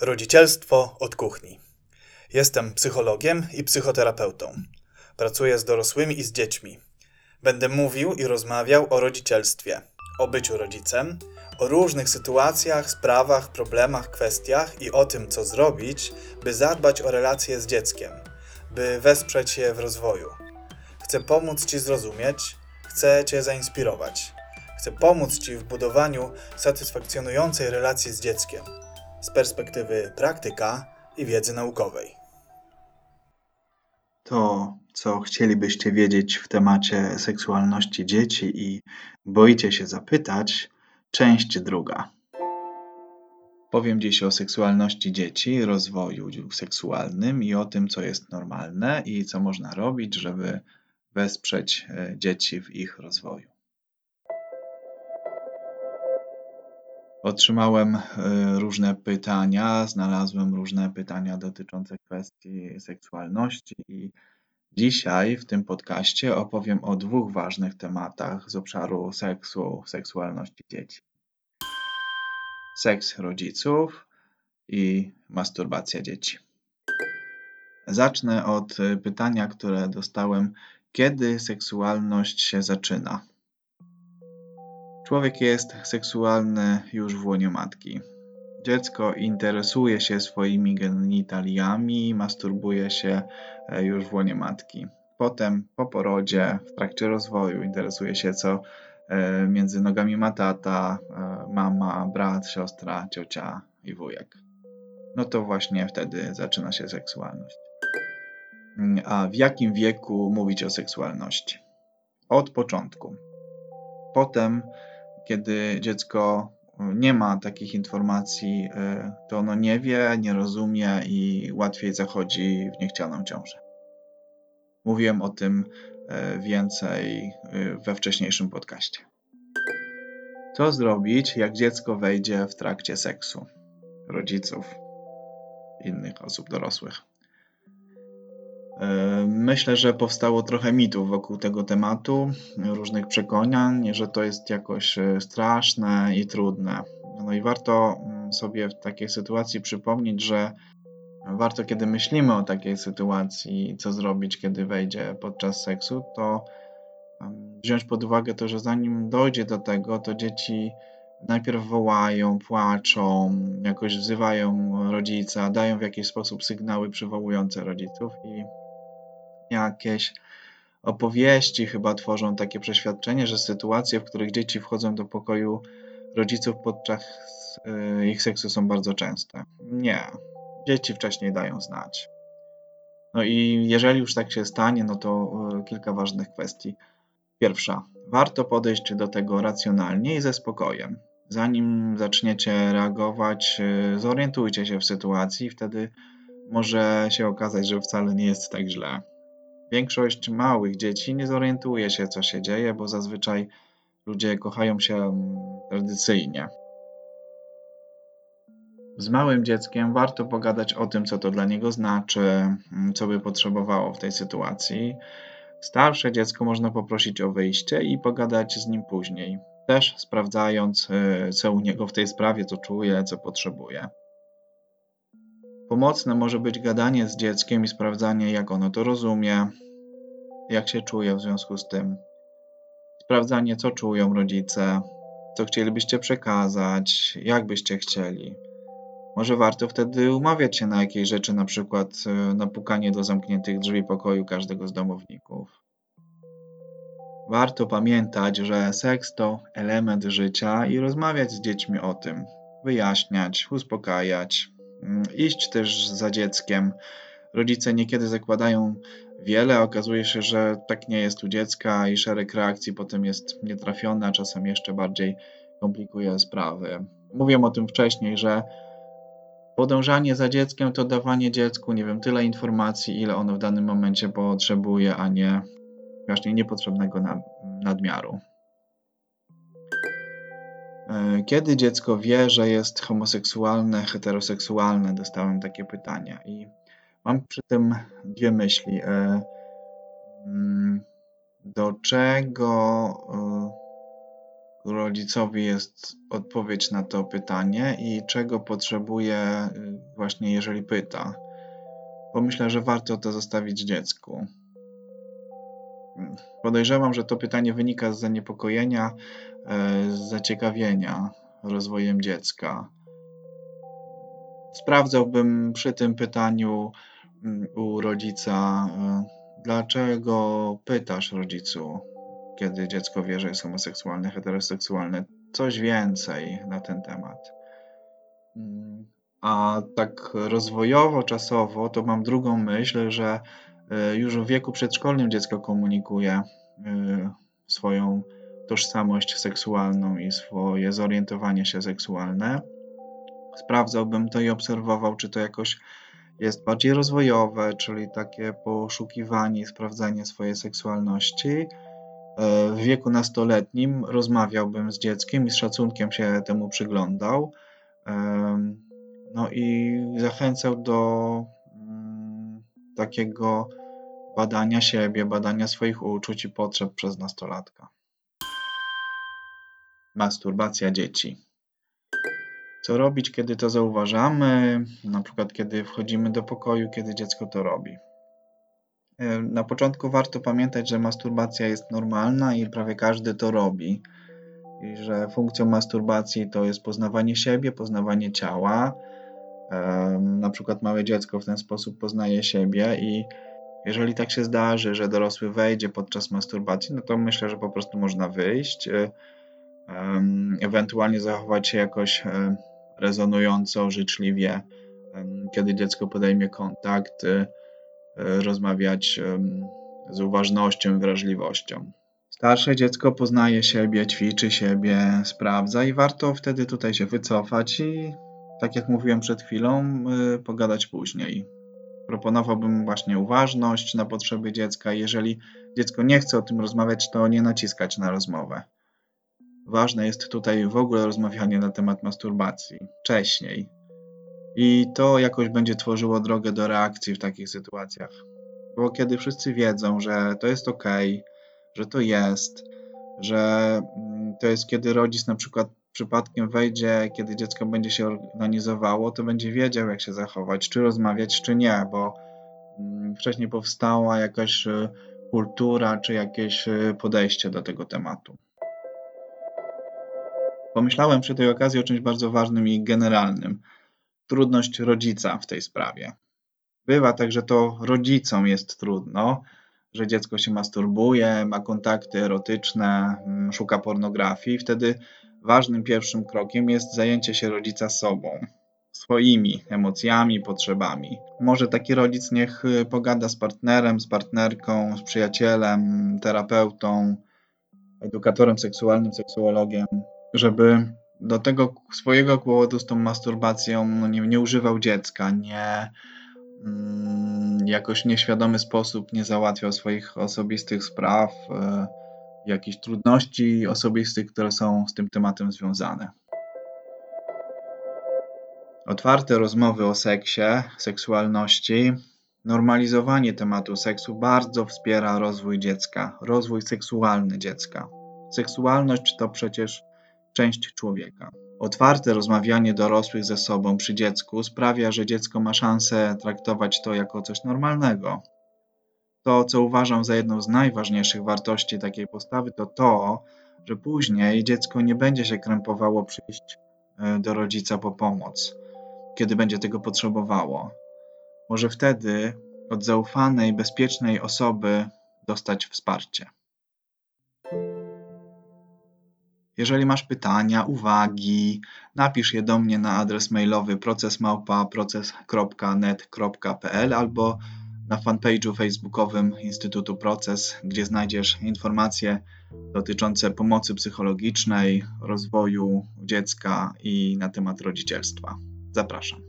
Rodzicielstwo od kuchni. Jestem psychologiem i psychoterapeutą. Pracuję z dorosłymi i z dziećmi. Będę mówił i rozmawiał o rodzicielstwie, o byciu rodzicem, o różnych sytuacjach, sprawach, problemach, kwestiach i o tym, co zrobić, by zadbać o relacje z dzieckiem, by wesprzeć je w rozwoju. Chcę pomóc Ci zrozumieć, chcę Cię zainspirować. Chcę pomóc Ci w budowaniu satysfakcjonującej relacji z dzieckiem z perspektywy praktyka i wiedzy naukowej. To, co chcielibyście wiedzieć w temacie seksualności dzieci i boicie się zapytać, część druga. Powiem dziś o seksualności dzieci, rozwoju seksualnym i o tym, co jest normalne i co można robić, żeby wesprzeć e, dzieci w ich rozwoju. Otrzymałem e, różne pytania, znalazłem różne pytania dotyczące kwestii seksualności i dzisiaj w tym podcaście opowiem o dwóch ważnych tematach z obszaru seksu, seksualności dzieci. Seks rodziców i masturbacja dzieci. Zacznę od pytania, które dostałem: kiedy seksualność się zaczyna? Człowiek jest seksualny już w łonie matki. Dziecko interesuje się swoimi genitaliami, masturbuje się e, już w łonie matki. Potem po porodzie, w trakcie rozwoju interesuje się co e, między nogami ma tata, e, mama, brat, siostra, ciocia i wujek. No to właśnie wtedy zaczyna się seksualność. Mm, a w jakim wieku mówić o seksualności? Od początku. Potem kiedy dziecko nie ma takich informacji, e, to ono nie wie, nie rozumie i łatwiej zachodzi w niechcianą ciążę. Mówiłem o tym e, więcej e, we wcześniejszym podcaście. Co zrobić, jak dziecko wejdzie w trakcie seksu? Rodziców, innych osób dorosłych. Myślę, że powstało trochę mitów wokół tego tematu, różnych przekonań, że to jest jakoś e, straszne i trudne. No i warto mm, sobie w takiej sytuacji przypomnieć, że warto, kiedy myślimy o takiej sytuacji, co zrobić, kiedy wejdzie podczas seksu, to wziąć pod uwagę to, że zanim dojdzie do tego, to dzieci najpierw wołają, płaczą, jakoś wzywają rodzica, dają w jakiś sposób sygnały przywołujące rodziców i jakieś opowieści chyba tworzą takie przeświadczenie, że sytuacje, w których dzieci wchodzą do pokoju rodziców podczas y, ich seksu są bardzo częste. Nie. Dzieci wcześniej dają znać. No i jeżeli już tak się stanie, no to y, kilka ważnych kwestii. Pierwsza, warto podejść do tego racjonalnie i ze spokojem. Zanim zaczniecie reagować, y, zorientujcie się w sytuacji, wtedy może się okazać, że wcale nie jest tak źle. Większość małych dzieci nie zorientuje się, co się dzieje, bo zazwyczaj ludzie kochają się mm, tradycyjnie. Z małym dzieckiem warto pogadać o tym, co to dla niego znaczy, mm, co by potrzebowało w tej sytuacji. Starsze dziecko można poprosić o wyjście i pogadać z nim później, też sprawdzając, y, co u niego w tej sprawie, co czuje, co potrzebuje. Pomocne może być gadanie z dzieckiem i sprawdzanie, jak ono to rozumie, jak się czuje w związku z tym. Sprawdzanie, co czują rodzice, co chcielibyście przekazać, jak byście chcieli. Może warto wtedy umawiać się na jakieś rzeczy, na przykład e, na pukanie do zamkniętych drzwi pokoju każdego z domowników. Warto pamiętać, że seks to element życia i rozmawiać z dziećmi o tym, wyjaśniać, uspokajać, iść też za dzieckiem. Rodzice niekiedy zakładają wiele, okazuje się, że tak nie jest u dziecka i szereg reakcji potem jest nietrafiony, a czasem jeszcze bardziej komplikuje sprawy. Mówiłem o tym wcześniej, że podążanie za dzieckiem to dawanie dziecku, nie wiem, tyle informacji, ile ono w danym momencie potrzebuje, a nie właśnie niepotrzebnego nadmiaru. E, kiedy dziecko wie, że jest homoseksualne, heteroseksualne? Dostałem takie pytania i mam przy tym dwie myśli. E, mm, do czego, e, rodzicowi jest odpowiedź na to pytanie i czego potrzebuje właśnie jeżeli pyta. Bo myślę, że warto to zostawić dziecku. Podejrzewam, że to pytanie wynika z zaniepokojenia, e, z zaciekawienia rozwojem dziecka. Sprawdzałbym przy tym pytaniu mm, u rodzica, e, dlaczego pytasz rodzicu, kiedy dziecko wie, że jest homoseksualne, heteroseksualne, coś więcej na ten temat. Mm, a tak rozwojowo, czasowo, to mam drugą myśl, że już w wieku przedszkolnym dziecko komunikuje e, swoją tożsamość seksualną i swoje zorientowanie się seksualne. Sprawdzałbym to i obserwował, czy to jakoś jest bardziej rozwojowe, czyli takie poszukiwanie i sprawdzanie swojej seksualności. E, w wieku nastoletnim rozmawiałbym z dzieckiem i z szacunkiem się temu przyglądał. No i zachęcał do takiego badania siebie, badania swoich uczuć i potrzeb przez nastolatka. Masturbacja dzieci. Co robić, kiedy to zauważamy, na przykład kiedy wchodzimy do pokoju, kiedy dziecko to robi. Na początku warto pamiętać, że masturbacja jest normalna i prawie każdy to robi. I że funkcją masturbacji to jest poznawanie siebie, poznawanie ciała. Na przykład małe dziecko w ten sposób poznaje siebie i jeżeli tak się zdarzy, że dorosły wejdzie podczas masturbacji, no to myślę, że po prostu można wyjść, e, ewentualnie zachować się jakoś e, rezonująco, życzliwie, kiedy dziecko podejmie kontakt, e, rozmawiać z uważnością, wrażliwością. Starsze dziecko poznaje siebie, ćwiczy siebie, sprawdza i warto wtedy tutaj się wycofać i, tak jak mówiłem przed chwilą, e, pogadać później. Proponowałbym właśnie uważność na potrzeby dziecka. Jeżeli dziecko nie chce o tym rozmawiać, to nie naciskać na rozmowę. Ważne jest tutaj w ogóle rozmawianie na temat masturbacji wcześniej. I to jakoś będzie tworzyło drogę do reakcji w takich sytuacjach. Bo kiedy wszyscy wiedzą, że to jest ok, że to jest, że mm, to jest kiedy rodzic na przykład przypadkiem wejdzie, kiedy dziecko będzie się organizowało, to będzie wiedział, jak się zachować, czy rozmawiać, czy nie, bo mm, wcześniej powstała jakaś y, kultura, czy jakieś y, podejście do tego tematu. Pomyślałem przy tej okazji o czymś bardzo ważnym i generalnym. Trudność rodzica w tej sprawie. Bywa tak, że to rodzicom jest trudno, że dziecko się masturbuje, ma kontakty erotyczne, mm, szuka pornografii. Wtedy ważnym pierwszym krokiem jest zajęcie się rodzica sobą, swoimi emocjami, potrzebami. Może taki rodzic niech y, pogada z partnerem, z partnerką, z przyjacielem, terapeutą, edukatorem seksualnym, seksuologiem, żeby do tego swojego kłopotu z tą masturbacją no nie, nie używał dziecka, nie mm, jakoś nieświadomy sposób nie załatwiał swoich osobistych spraw, y, jakichś trudności osobistych, które są z tym tematem związane. Otwarte rozmowy o seksie, seksualności, normalizowanie tematu seksu bardzo wspiera rozwój dziecka, rozwój seksualny dziecka. Seksualność to przecież część człowieka. Otwarte rozmawianie dorosłych ze sobą przy dziecku sprawia, że dziecko ma szansę traktować to jako coś normalnego. To, co uważam za jedną z najważniejszych wartości takiej postawy, to to, że później dziecko nie będzie się krępowało przyjść e, do rodzica po pomoc, kiedy będzie tego potrzebowało. Może wtedy od zaufanej, bezpiecznej osoby dostać wsparcie. Jeżeli masz pytania, uwagi, napisz je do mnie na adres mailowy procesmałpa.proces.net.pl albo na fanpage'u facebookowym Instytutu Proces, gdzie znajdziesz informacje dotyczące pomocy psychologicznej, rozwoju dziecka i na temat rodzicielstwa. Zapraszam.